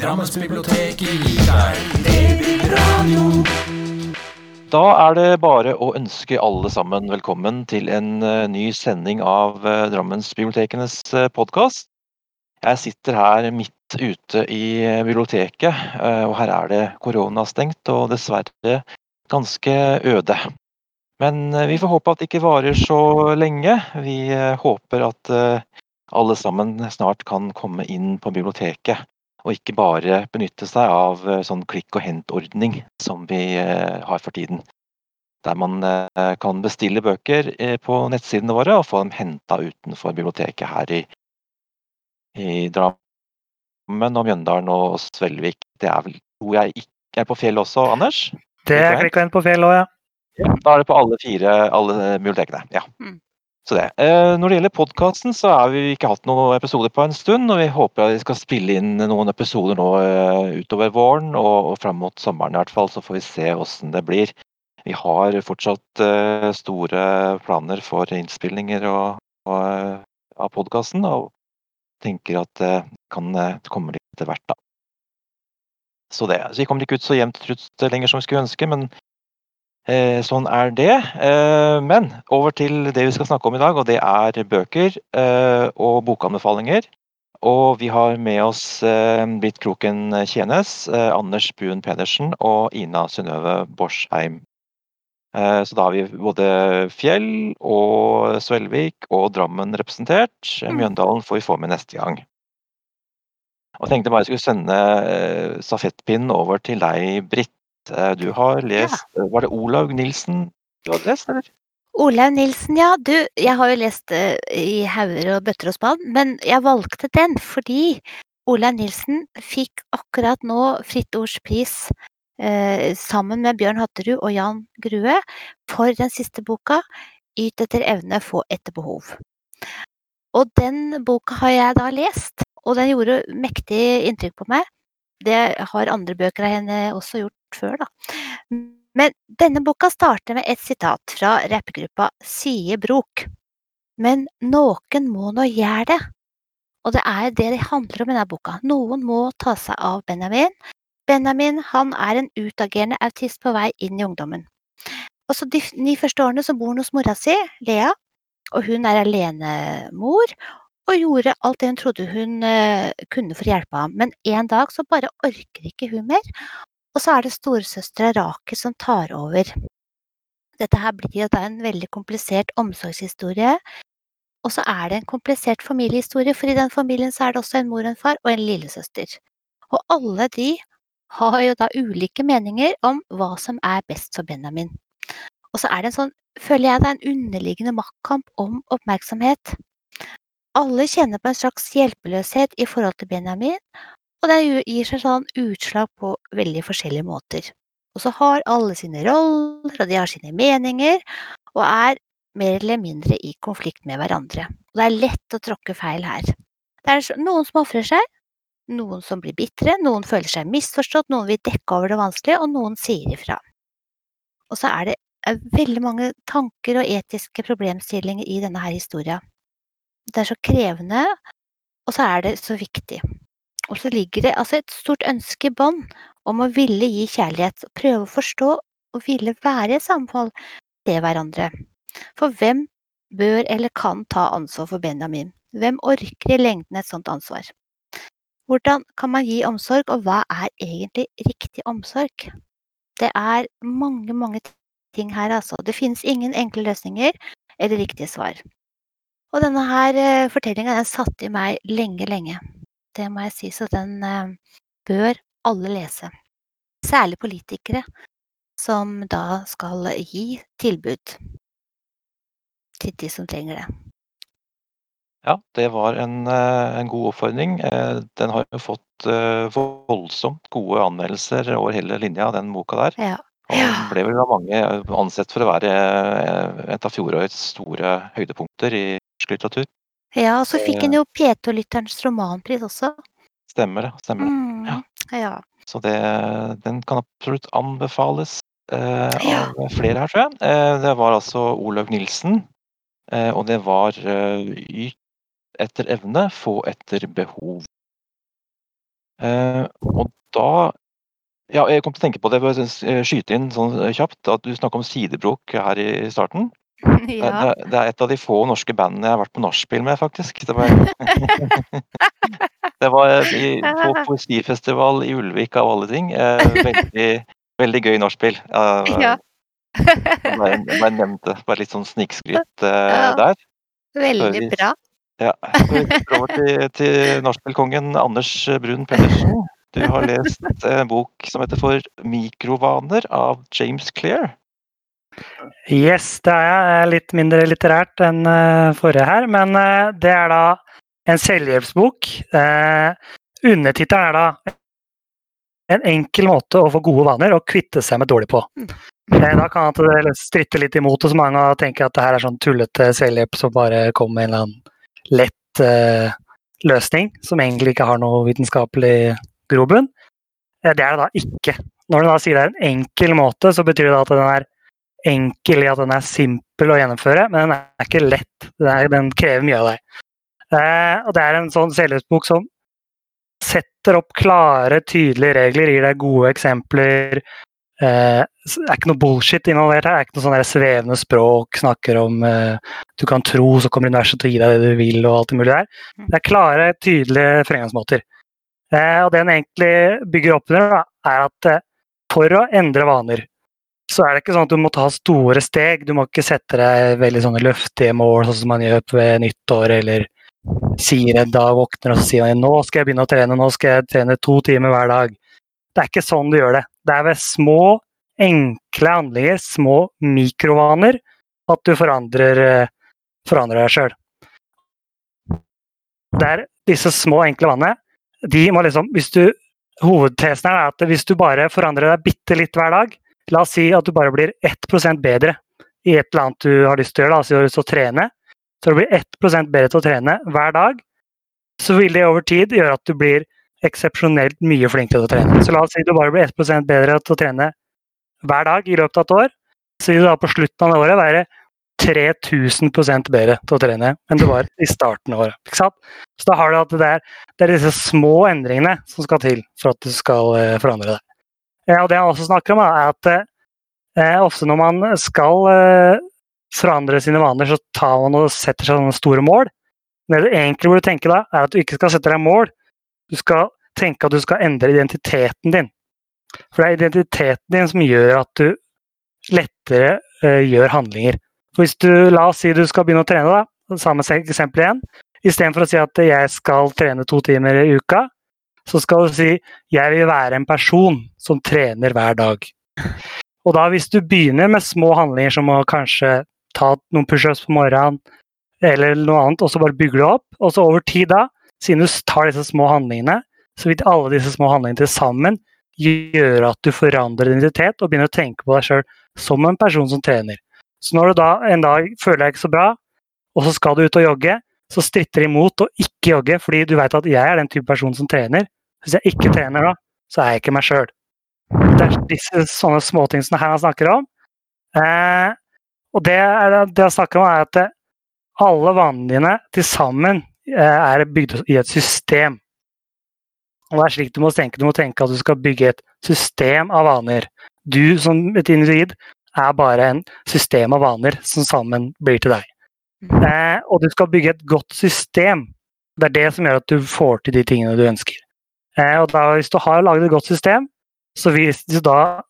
Drammensbiblioteket gir deg DB-radio. Da er det bare å ønske alle sammen velkommen til en eh, ny sending av uh, Drammensbibliotekenes uh, podkast. Jeg sitter her midt ute i eh, biblioteket, eh, og her er det koronastengt og dessverre ganske øde. Men eh, vi får håpe at det ikke varer så lenge. Vi eh, håper at eh, alle sammen snart kan komme inn på biblioteket, og ikke bare benytte seg av eh, sånn klikk og hent-ordning som vi eh, har for tiden. Der man eh, kan bestille bøker på nettsidene våre og få dem henta utenfor biblioteket her i, i Drammen og Mjøndalen og Svelvik. Det er vel, tror jeg ikke er på fjellet også, Anders? Det er klikka inn på fjell òg, ja. Da er det på alle fire alle bibliotekene. Ja. Mm. Så det. Eh, når det gjelder podkasten, så har vi ikke hatt noen episoder på en stund. Og vi håper at vi skal spille inn noen episoder nå eh, utover våren og, og fram mot sommeren i hvert fall. Så får vi se åssen det blir. Vi har fortsatt eh, store planer for innspillinger og, og, av podkasten. Og tenker at det kan komme litt etter hvert, da. Så det. Så vi kommer ikke ut så jevnt trutt lenger som vi skulle ønske, men Eh, sånn er det. Eh, men over til det vi skal snakke om i dag, og det er bøker eh, og bokanbefalinger. Og vi har med oss eh, Britt Kroken Tjenes, eh, Anders Buen Pedersen og Ina Synnøve Borsheim. Eh, så da har vi både Fjell og Svelvik og Drammen representert. Mm. Mjøndalen får vi få med neste gang. Og jeg tenkte bare jeg skulle sende stafettpinnen over til deg, Britt. Eh, Du har lest Ja. Var det Olaug Nilsen du hadde lest, eller? Olaug Nilsen, ja. Du, jeg har jo lest eh, i hauger og bøtter og spann, men jeg valgte den fordi Olaug Nilsen fikk akkurat nå Fritt Ords pris eh, sammen med Bjørn Hatterud og Jan Grue for den siste boka, Yt etter evne, få etter behov. Og den boka har jeg da lest, og den gjorde mektig inntrykk på meg. Det har andre bøker av henne også gjort før, da. Men denne boka starter med et sitat fra rappegruppa Sie Brok. Men noen må nå gjøre det. Og det er det det handler om i denne boka. Noen må ta seg av Benjamin. Benjamin han er en utagerende autist på vei inn i ungdommen. Og så De ni første årene så bor han hos mora si, Lea, og hun er alenemor. Og gjorde alt det hun trodde hun eh, kunne for å hjelpe ham. Men en dag så bare orker ikke hun mer, og så er det storesøstera Rakel som tar over. Dette her blir jo da en veldig komplisert omsorgshistorie. Og så er det en komplisert familiehistorie, for i den familien så er det også en mor og en far og en lillesøster. Og alle de har jo da ulike meninger om hva som er best for Benjamin. Og så er det en sånn, føler jeg det er en underliggende maktkamp om oppmerksomhet. Alle kjenner på en slags hjelpeløshet i forhold til Benjamin, og det gir- seg sånn utslag på veldig forskjellige måter. Og så har alle sine roller, og de har sine meninger, og er mer eller mindre i konflikt med hverandre. Og det er lett å tråkke feil her. Det er noen som ofrer seg, noen som blir bitre, noen føler seg misforstått, noen vil dekke over det vanskelige, og noen sier ifra. Og så er det veldig mange tanker og etiske problemstillinger i denne her historia. Det er så krevende, og så er det så viktig. Og så ligger det altså et stort ønske i bånn om å ville gi kjærlighet, prøve å forstå og ville være i samhold til hverandre. For hvem bør eller kan ta ansvar for Benjamin? Hvem orker i lengden et sånt ansvar? Hvordan kan man gi omsorg, og hva er egentlig riktig omsorg? Det er mange, mange ting her, altså. Det finnes ingen enkle løsninger eller riktige svar. Og denne her eh, fortellinga den satte i meg lenge, lenge. Det må jeg si, så den eh, bør alle lese. Særlig politikere som da skal gi tilbud til de som trenger det. Ja, det var en, eh, en god oppfordring. Eh, Den har jo fått voldsomt gode anmeldelser over hele linja, den boka der. Ja. Og den ble vel av mange ansett for å være et av fjorårets store høydepunkter i norsk litteratur. Ja, og så fikk han jo P2-lytterens romanpris også. Stemmer det. stemmer det. Mm. Ja. Ja. Så det, den kan absolutt anbefales eh, Ja. av flere her, tror jeg. Eh, det var altså Olaug Nilsen, eh, og det var eh, Yt etter evne, få etter behov. Eh, og da Ja, jeg kom til å tenke på det, for å skyte inn sånn kjapt, at du snakket om sidebrok her i starten. Ja. det, det er et av de få norske bandene jeg har vært på nachspiel med, faktisk. Det var, det var i, på poesifestival i Ulvik av alle ting. Eh, veldig, veldig gøy nachspiel. Eh, Ja. jeg bare, nevnte bare litt sånn snikskryt eh, der. Veldig bra. Ja. Så vi går over til, til nachspielkongen Anders Brun Pedersen. Du har lest en bok som heter For mikrovaner av James Clear. Yes, det er litt mindre litterært enn eh, forrige her, men eh, det er da en selvhjelpsbok. Uh, Undertittelen er da en enkel måte å få gode vaner og kvitte seg med dårlig på. Eh, da kan det stritte litt imot hos mange og tenke at det her er sånn tullete selvhjelp som bare kommer med en eller annen lett eh, løsning, som egentlig ikke har noe vitenskapelig grobunn. Eh, det er det da ikke. Når du da sier det er en enkel måte, så betyr det at den er enkel i at den er simpel å gjennomføre, men den er ikke lett. Den, er, den krever mye av deg. Eh, og det er en sånn selvhjelpsbok som setter opp klare, tydelige regler, gir deg gode eksempler. Eh, det er ikke noe bullshit involvert her. Det er ikke noe sånn svevende språk, snakker om eh, du kan tro, så kommer universet til å gi deg det du vil, og alt det mulige der. Det er klare, tydelige fremgangsmåter. Eh, og det den egentlig bygger opp under, er at eh, for å endre vaner, så er det ikke sånn at du må ta store steg. Du må ikke sette deg veldig sånne løftige mål, sånn som man gjør ved nyttår, eller sier en dag våkner og så sier man nå skal jeg begynne å trene, nå skal jeg trene to timer hver dag. Det er ikke sånn du gjør det. Det er ved små, enkle handlinger, små mikrovaner, at du forandrer, eh, forandrer deg sjøl. Disse små, enkle vannene. De må liksom, hvis du, hovedtesen er at hvis du bare forandrer deg bitte litt hver dag, La oss si at du bare blir 1% bedre i et eller annet du har lyst til å gjøre. Til å trene. Så du blir 1 bedre til å trene hver dag. Så vil det over tid gjøre at du blir eksepsjonelt mye flinkere til å trene. Så la oss si du bare blir 1 bedre til å trene hver dag i løpet av et år. Så vil du da på slutten av året være 3000 bedre til å trene enn du var i starten av året. Ikke sant? Så da har du at det er, det er disse små endringene som skal til for at du skal eh, forandre deg. Og det jeg også snakker om, er at eh, ofte når man skal eh, forandre sine vaner, så tar man og setter seg sånne store mål. Det du egentlig burde tenke da, er at du ikke skal sette deg mål. Du skal tenke at du skal endre identiteten din. For det er identiteten din som gjør at du lettere eh, gjør handlinger. For hvis du, La oss si du skal begynne å trene, da, samme eksempel igjen. Istedenfor å si at jeg skal trene to timer i uka, så skal du si 'jeg vil være en person som trener hver dag'. Og da hvis du begynner med små handlinger som å kanskje ta noen pushups på morgenen, eller noe annet, og så bare bygger du opp, og så over tid da, siden du tar disse små handlingene, så vil alle disse små handlingene til sammen gjøre at du forandrer identitet og begynner å tenke på deg sjøl som en person som trener. Så når du da en dag føler deg ikke så bra, og så skal du ut og jogge, så stritter det imot å ikke jogge, fordi du vet at jeg er den type person som trener. Hvis jeg ikke trener da, så er jeg ikke meg sjøl. Det er disse sånne småting som her han snakker om. Eh, og det, det han snakker om, er at eh, alle vanene dine til sammen eh, er bygd i et system. Og det er slik du må tenke. Du må tenke at du skal bygge et system av vaner. Du som et individ er bare en system av vaner som sammen blir til deg. Eh, og du skal bygge et godt system. Det er det som gjør at du får til de tingene du ønsker. Eh, og da, hvis du har laget et godt system, så hvis du da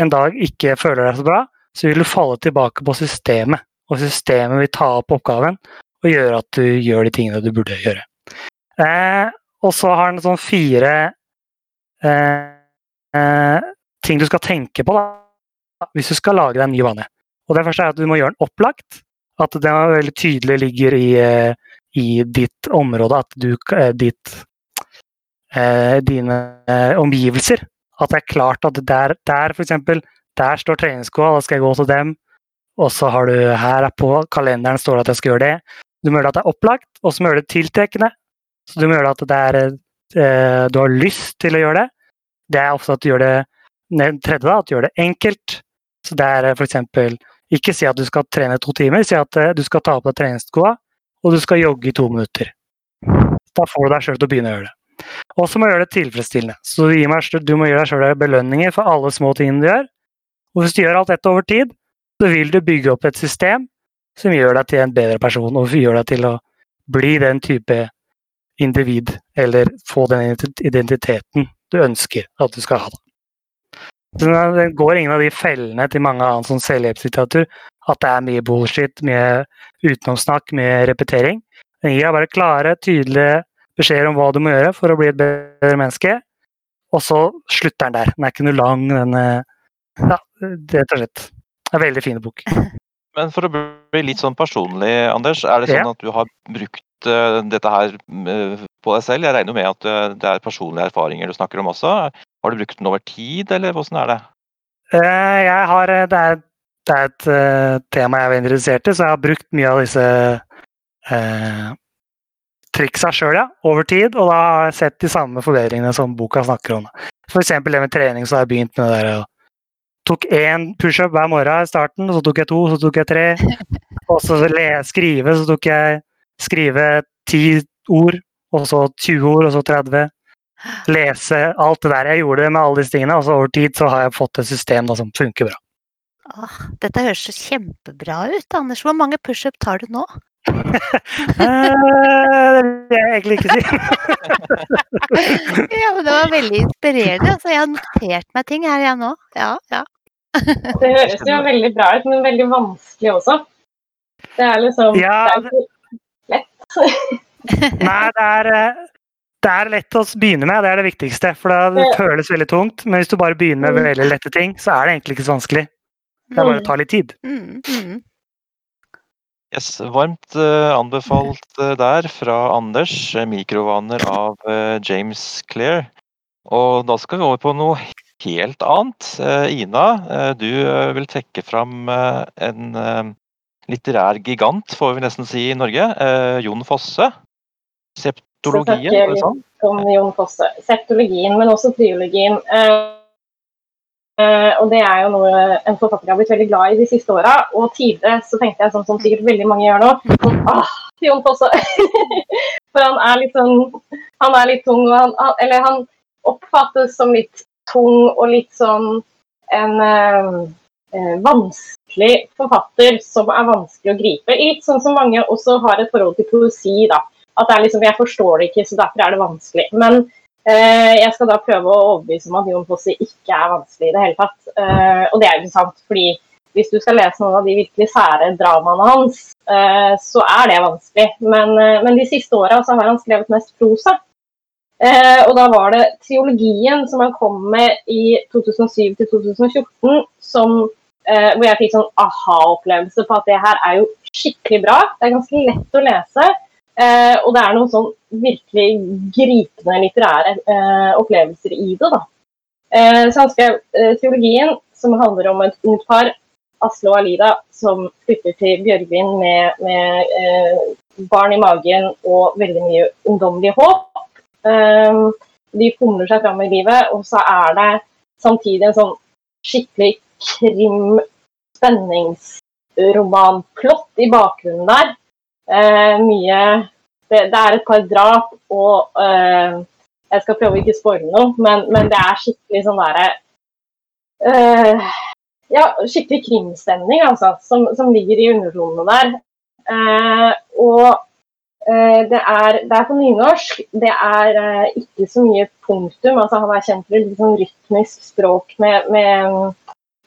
en dag ikke føler deg så bra, så vil du falle tilbake på systemet. Og systemet vil ta opp oppgaven og gjøre at du gjør de tingene du burde gjøre. Eh, og så har den sånn fire eh, eh, ting du skal tenke på da, hvis du skal lage deg en ny vane. Og det første er at du må gjøre den opplagt. At den veldig tydelig ligger i, eh, i ditt område, at du, ditt, eh, dine eh, omgivelser. At det er klart at der, der eksempel, der står treningsskoa, da skal jeg gå til dem. Og så har du her på kalenderen står det at jeg skal gjøre det. Du må gjøre at det er opplagt, og så må du gjøre det tiltrekkende. Så du må gjøre at det er, eh, du har lyst til å gjøre det. Det er ofte at du gjør det tredje, da, at du gjør det enkelt. Så det er f.eks. ikke si at du skal trene to timer, si at du skal ta på deg treningsskoa, og du skal jogge i to minutter. Da får du deg sjøl til å begynne å gjøre det. Og så må du gjøre det tilfredsstillende. Så du, meg, du må gjøre deg sjøl belønninger for alle små tingene du gjør. Og hvis du gjør alt dette over tid, så vil du bygge opp et system som gjør deg til en bedre person, og gjør deg til å bli den type individ, eller få den identiteten du ønsker at du skal ha. Så det går ingen av de fellene til mange annen sånn selvhjelpslitteratur at det er mye bullshit, mye utenomsnakk, mye repetering. Den gir bare klare, tydelige beskjeder om hva du må gjøre for å bli et bedre menneske, og så slutter den der. Den er ikke noe lang, den Ja, rett og slett. En veldig fin bok. Men for å bli litt sånn personlig, Anders. Er det sånn Ja. at du har brukt eh, dette her eh, på deg selv? Jeg regner jo med at eh, det er personlige erfaringer du snakker om også. Har du brukt den over tid, eller hvordan er det? Eh, Jeg har, eh, det, er, det er et eh, tema jeg er interessert i, så jeg har brukt mye av disse eh, triksa sjøl, ja, over tid. Og da har jeg sett de samme forbedringene som boka snakker om. F.eks. det med trening, så har jeg begynt med det der og tok én pushup hver morgen i starten, så tok jeg to, så tok jeg tre. Og så skrive, så tok jeg skrive ti ord, og så 20 ord, og så 30. Lese alt det der. Jeg gjorde med alle disse tingene, og så over tid så har jeg fått et system da, som funker bra. Åh, dette høres så kjempebra ut, Anders. Hvor mange pushup tar du nå? Eh, Det vil jeg egentlig ikke si. Ja, men Det var veldig inspirerende. Altså, jeg har notert meg ting her, jeg nå. Ja, ja. Det høres jo veldig bra ut, men veldig vanskelig også. Det er liksom Ja, det er ikke- Nei, det er, eh, det er lett å begynne med, det er det viktigste. For det føles veldig tungt. Men hvis du bare begynner med veldig lette ting, så er det egentlig ikke så vanskelig. Det er bare å ta litt tid. Mm, mm. Yes, varmt eh, anbefalt eh, der fra Anders. eh, 'Mikrovaner' av James Clear. Og da skal vi over på noe helt annet. Ina, du vil trekke fram en litterær gigant, får vi nesten si i Norge. Jon Fosse. Septologien, var det sånn? om Jon Fosse. Septologien, men også triologien. Eh, og det er jo noe en forfatter har blitt veldig glad i de siste åra. Og tidligere så tenkte jeg sånn som sikkert veldig mange gjør nå. Sånn, ah, Jon Fosse! For han er litt sånn Han er litt tung, og han, han, eller han oppfattes som litt tung og litt sånn en uh, vanskelig forfatter som er vanskelig å gripe. Litt sånn som mange også har et forhold til poesi. da. At det er liksom, Jeg forstår det ikke, så derfor er det vanskelig. Men jeg skal da prøve å overbevise om at Jon Fosse ikke er vanskelig i det hele tatt. Eh, og det er jo sant, fordi hvis du skal lese noen av de virkelig sære dramaene hans, eh, så er det vanskelig. Men, eh, men de siste åra har han skrevet mest prosa. Eh, og da var det triologien som han kom med i 2007 2014, som, eh, hvor jeg fikk sånn aha-opplevelse på at det her er jo skikkelig bra. Det er ganske lett å lese. Eh, og det er noen sånn virkelig gripende litterære eh, opplevelser i det. da. Eh, så han skrev eh, triologien, som handler om et ungt par, Asle og Alida, som flytter til Bjørgvin med, med eh, barn i magen og veldig mye ungdommelig håp. Eh, de fomler seg fram i livet, og så er det samtidig en sånn skikkelig krim, spenningsromanplott i bakgrunnen der. Eh, mye det, det er et par drap, og eh, jeg skal prøve å ikke spoile noe, men, men det er skikkelig sånn derre eh, Ja, skikkelig krimstemning, altså, som, som ligger i undertonene der. Eh, og eh, det, er, det er på nynorsk. Det er eh, ikke så mye punktum. altså Han er kjent for et sånn rytmisk språk med, med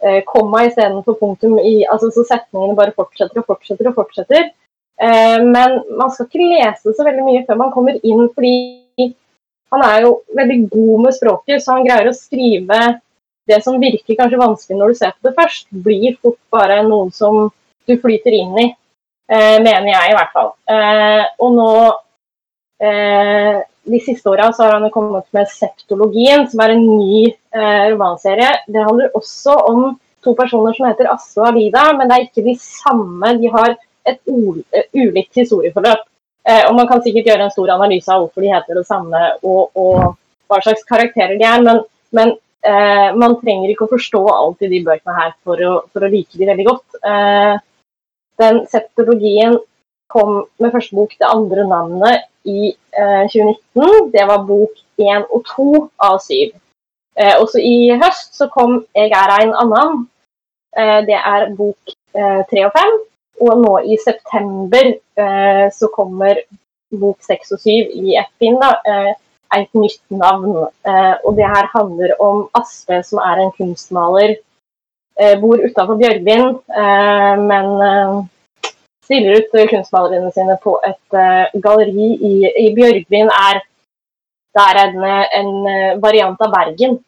eh, komma istedenfor punktum. I, altså, så setningene bare fortsetter og fortsetter og fortsetter. Eh, men man skal ikke lese så veldig mye før man kommer inn, fordi han er jo veldig god med språket, så han greier å skrive det som virker kanskje vanskelig når du ser på det først, blir fort bare noe som du flyter inn i. Eh, mener jeg i hvert fall. Eh, og nå De siste åra har han kommet med Septologien, som er en ny romanserie. Det handler også om to personer som heter Asle og Alida, men det er ikke de samme. De har et eh, ulikt historieforløp. Eh, og Man kan sikkert gjøre en stor analyse av hvorfor de heter det samme og, og hva slags karakterer de er, men, men eh, man trenger ikke å forstå alt i de bøkene her for å, for å like de veldig godt. Eh, den septologien kom med første bok, det andre navnet, i eh, 2019. Det var bok én og to av syv. Eh, også i høst så kom 'Eg er ein annan'. Det er bok tre og fem. Og nå i september eh, så kommer bok seks og syv i ett bind. eh, Et nytt navn. Eh, og det her handler om Aspe, som er en kunstmaler. Eh, bor utafor Bjørgvin, eh, men eh, stiller ut kunstmaleriene sine på et eh, galleri i, i Bjørgvin. er det er en, en variant av Bergen.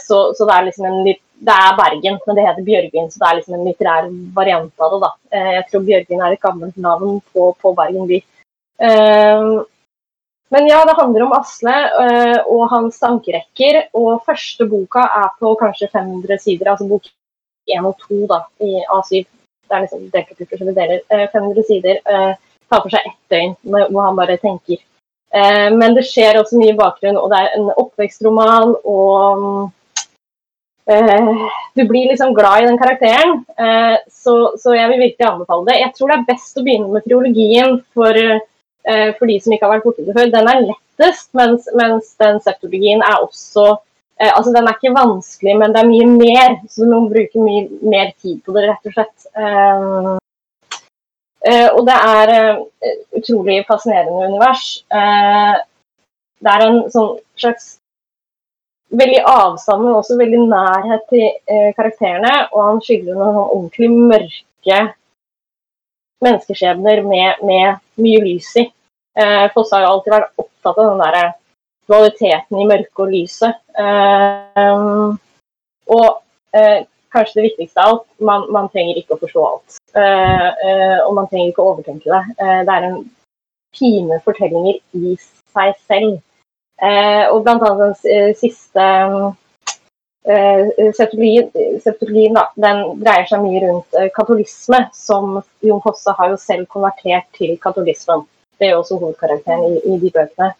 Så, så det er liksom en litt Det er Bergen, men det heter Bjørgvin, så det er liksom en litterær variant av det. da. Eh, jeg tror Bjørgvin er et gammelt navn på, på Bergen by. Eh, men ja, det handler om Asle eh, og hans tankerekker. Og første boka er på kanskje 500 sider, altså bok 1 og 2 da, i A7. Det er liksom delt opp i forskjellige deler. Eh, 500 sider. Tar for seg ett døgn hvor han bare tenker. Men det skjer også mye i bakgrunnen, og det er en oppvekstroman. Og eh, du blir liksom glad i den karakteren. Eh, så, så jeg vil virkelig anbefale det. Jeg tror det er best å begynne med triologien for, eh, for de som ikke har vært borti det før. Den er lettest, mens, mens den septologien er også Altså, den er ikke vanskelig, men det er mye mer. Så du må bruke mye mer tid på det, rett og slett. Og det er utrolig fascinerende univers. Det er en sånn slags veldig avstand, men også veldig nærhet til eh, karakterene. Og han skildrer noen sånn ordentlig mørke menneskeskjebner med, med mye lys i. Eh, Fosse har jo alltid vært opptatt av den der dualiteten i mørke og lyset. Eh, og eh, kanskje det viktigste av alt, man, man trenger ikke å forstå alt. Eh, eh, og man trenger ikke å overtenke det. Eh, det er en fine fortellinger i seg selv. Eh, og blant annet den eh, siste eh, septologien, den dreier seg mye rundt eh, katolisme, som Jon Fosse har jo selv konvertert til katolismen. Det er jo også hovedkarakteren i, i de bøkene.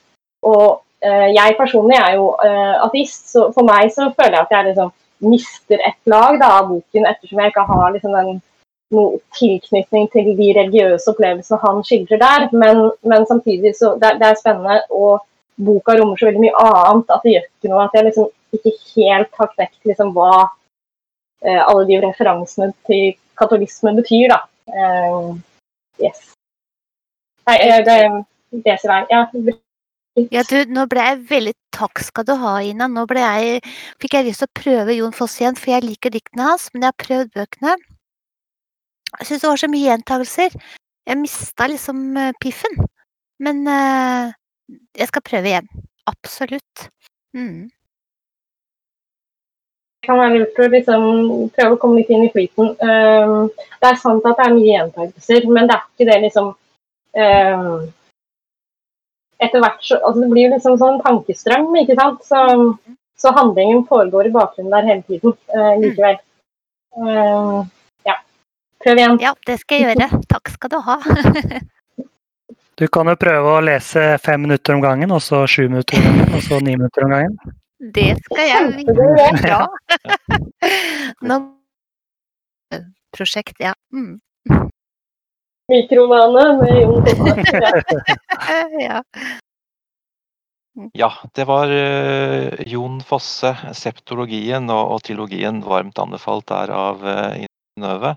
Og eh, jeg personlig er jo eh, ateist, så for meg så føler jeg at jeg liksom mister et lag da, av boken, ettersom jeg ikke har liksom den noe tilknytning til de religiøse opplevelsene han skildrer der. Men, men samtidig så det, det er spennende, og boka rommer så veldig mye annet at det gjør ikke noe at jeg liksom ikke helt har knekt liksom hva eh, alle de referansene til katolisme betyr, da. Eh, yes. Nei, det leser er Ja. Ja, du, nå ble jeg veldig Takk skal du ha, Ina. Nå ble jeg, fikk jeg lyst til å prøve Jon Foss igjen, for jeg liker diktene hans, men jeg har prøvd bøkene. Jeg syns det var så mye gjentagelser. Jeg mista liksom eh, piffen. Men eh, jeg skal prøve igjen. Absolutt. Mm. Det kan være lurt å liksom prøve å komme litt inn i flyten. Um, det er sant at det er mye gjentakelser, men det er ikke det liksom um, Etter hvert så altså Det blir jo liksom sånn tankestrøm, ikke sant. Så, så handlingen foregår i bakgrunnen der hele tiden uh, likevel. Um, ja. Prøv igjen. Ja, det skal jeg gjøre. Takk skal du ha. Du kan jo prøve å lese fem minutter om gangen, og så sju minutter om gangen, og så ni minutter om gangen. Det skal jeg gjøre. Ja. Nå Prosjekt, ja. Mm. Mikromane med Jon Fosse. Ja. ja. Ja, det var uh, Jon Fosse, septologien og, og trilogien varmt anbefalt der av uh, Innøve.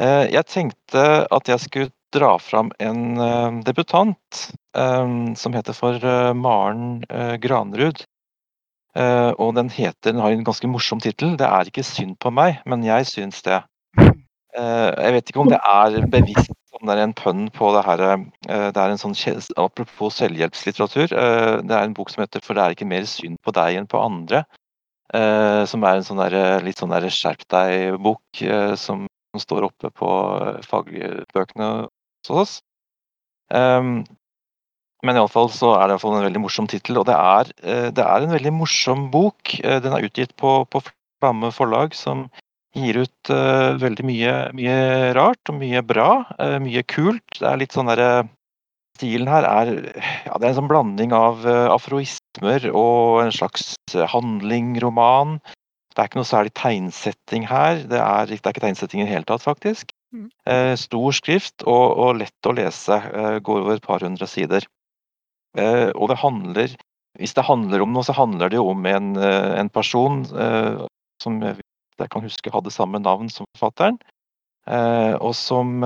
Uh, jeg tenkte at jeg skulle dra fram en uh, debutant um, som heter for uh, Maren uh, Granrud. Og den heter, den har en ganske morsom tittel. 'Det er ikke synd på meg, men jeg syns det'. Jeg vet ikke om det er bevisst om det er en pønn på det her Det er en sånn Apropos selvhjelpslitteratur. Det er en bok som heter 'For det er ikke mer synd på deg enn på andre'. Som er en sånn der, litt sånn skjerp deg-bok som som står oppe på fagbøkene hos oss. Um, men iallfall så er det en veldig morsom tittel, og det er, eh, det er en veldig morsom bok. Eh, Den er utgitt på, på Flamme forlag, som gir ut uh, veldig mye, mye rart og mye bra. Uh, mye kult. Det er litt sånn derre Stilen her er ja, det er en sånn blanding av uh, afroismer og en slags handlingroman. Det er ikke noe særlig tegnsetting her. Det er, det er ikke tegnsetting i det hele tatt, faktisk. Mm. Eh, stor skrift og, og lett å lese. Eh, går over et par hundre sider. Eh, og det handler Hvis det handler om noe, så handler det jo om en, en person som jeg, kan huske hadde samme navn som forfatteren. Og som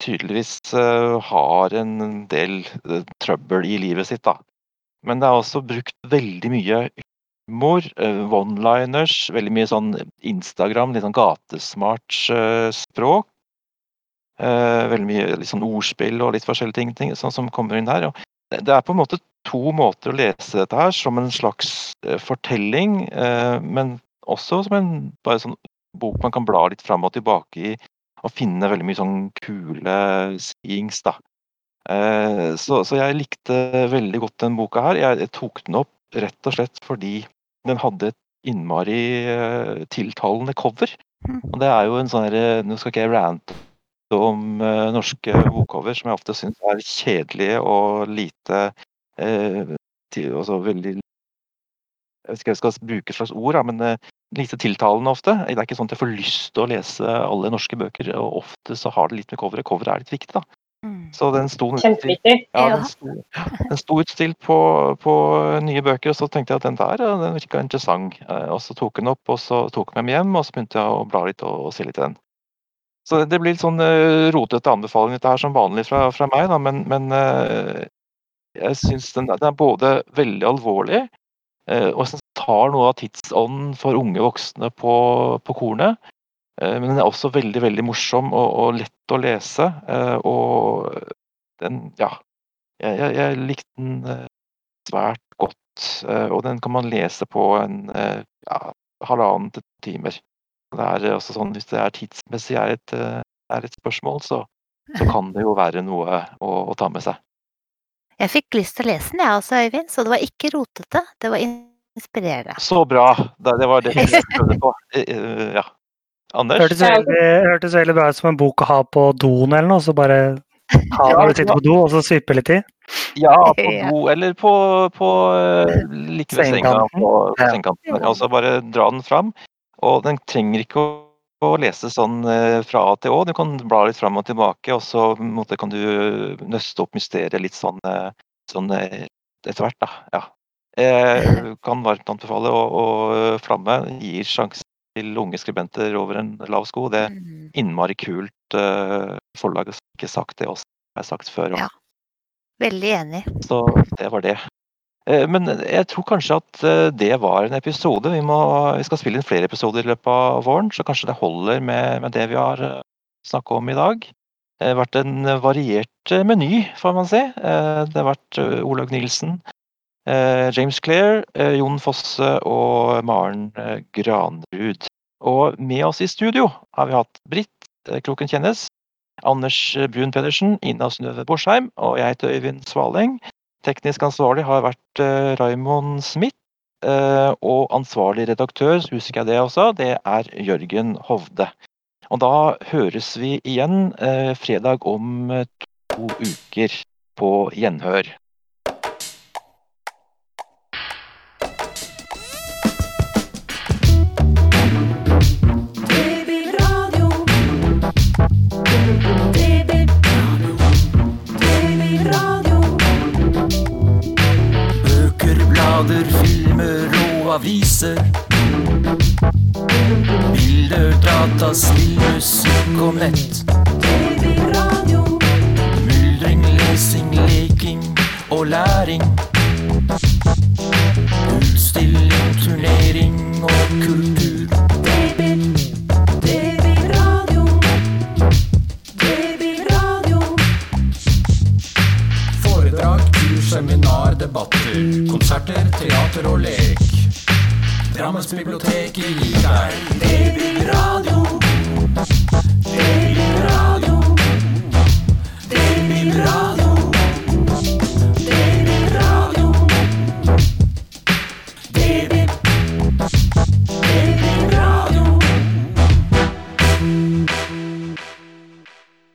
tydeligvis har en del trøbbel i livet sitt. da. Men det er også brukt veldig mye humor, one-liners, veldig mye sånn Instagram, litt sånn gatesmart språk. Eh, veldig mye sånn ordspill og litt forskjellige ting, ting sånn som kommer inn her. Det er på en måte to måter å lese dette her, som en slags eh, fortelling, eh, men også som en bare sånn bok man kan bla litt fram og tilbake i og finne veldig mye sånn kule sayings, da. Eh, så, så jeg likte veldig godt den boka her. Jeg, tok den opp rett og slett fordi den hadde et innmari tiltalende cover. Mm. Og det er jo en sånn herre Nå skal ikke jeg rante om eh, norske bokcover, som jeg ofte syns er kjedelige og lite eh, til, altså veldig Jeg vet ikke om jeg skal bruke et slags ord, da, men eh, lite tiltalende ofte. Det er ikke sånn at jeg får lyst til å lese alle norske bøker, og ofte så har det litt med coveret. Coveret er litt viktig, da. Mm. Så den sto utstilt, ja, den sto, den sto utstilt på, på nye bøker, og så tenkte jeg at den der den virka interessant. Eh, Og så tok jeg den opp, og så tok jeg den med hjem, og så begynte jeg å bla litt og, og se litt i den. Så det blir litt sånn uh, rotete anbefaling dette her som vanlig fra, fra meg, da, men, men uh, jeg syns den, den er både veldig alvorlig, uh, og jeg tar noe av tidsånden for unge voksne på, på kornet. Men den er også veldig veldig morsom og, og lett å lese. Og den Ja. Jeg, jeg, jeg likte den svært godt. Og den kan man lese på en ja, halvannen til timer. Det er også sånn, Hvis det er tidsmessig er et, eh, er et spørsmål, så, så kan det jo være noe å, å ta med seg. Jeg fikk lyst til å lese den, jeg også, Øyvind. Så det var ikke rotete. Det var inspirerende. Så bra! Det, det var det jeg prøvde på. Eh, eh, Ja. Anders? Hørtes veldig, hørtes veldig bra ut som en bok å ha på doen eller noe, så bare ha når du sitter på do, og så svippe litt i. Ja, på do eller på, på eh, like ved senga. På, på Ja. Altså bare dra den fram. Og den trenger ikke å, å lese sånn eh, fra A til Å. Du kan bla litt fram og tilbake, og så måte, kan du nøste opp mysteriet litt sånn, eh, sånn eh, etter hvert. da, ja. Jeg kan varmt anbefale, og, og Flamme gir sjanse til unge skribenter over en lav sko. Det er Mm. innmari kult uh, forlag. Ikke sagt det også, har sagt før. og Ja. Veldig enig. så det var det. Eh, Men jeg tror kanskje at eh, det var en episode. Vi, må, vi skal spille inn flere episoder i løpet av våren, så kanskje det holder med, med det vi har snakka om i dag. Det har vært en variert eh, meny, får man si. Eh, Det har vært eh, Olaug Nilsen, eh, James eh, Jon Fosse og Maren eh, Granrud. Og med oss i studio har vi hatt Britt eh, Kroken Kjennes, Anders Brun Pedersen, Ina Synnøve Borsheim og jeg heter Øyvind Svaleng. Teknisk ansvarlig har vært uh, Raymond Smith. eh, og ansvarlig redaktør, så husker jeg det også, det er Jørgen Hovde. Og da høres vi igjen eh, fredag om eh, to uker på gjenhør. Blader, filmer og aviser. Bilder, data, spill, musikk og nett. TV, radio. Myldring, lesing, leking og læring. Utstilling, turnering og kultur. Drammens bibliotek gir deg Babyradio.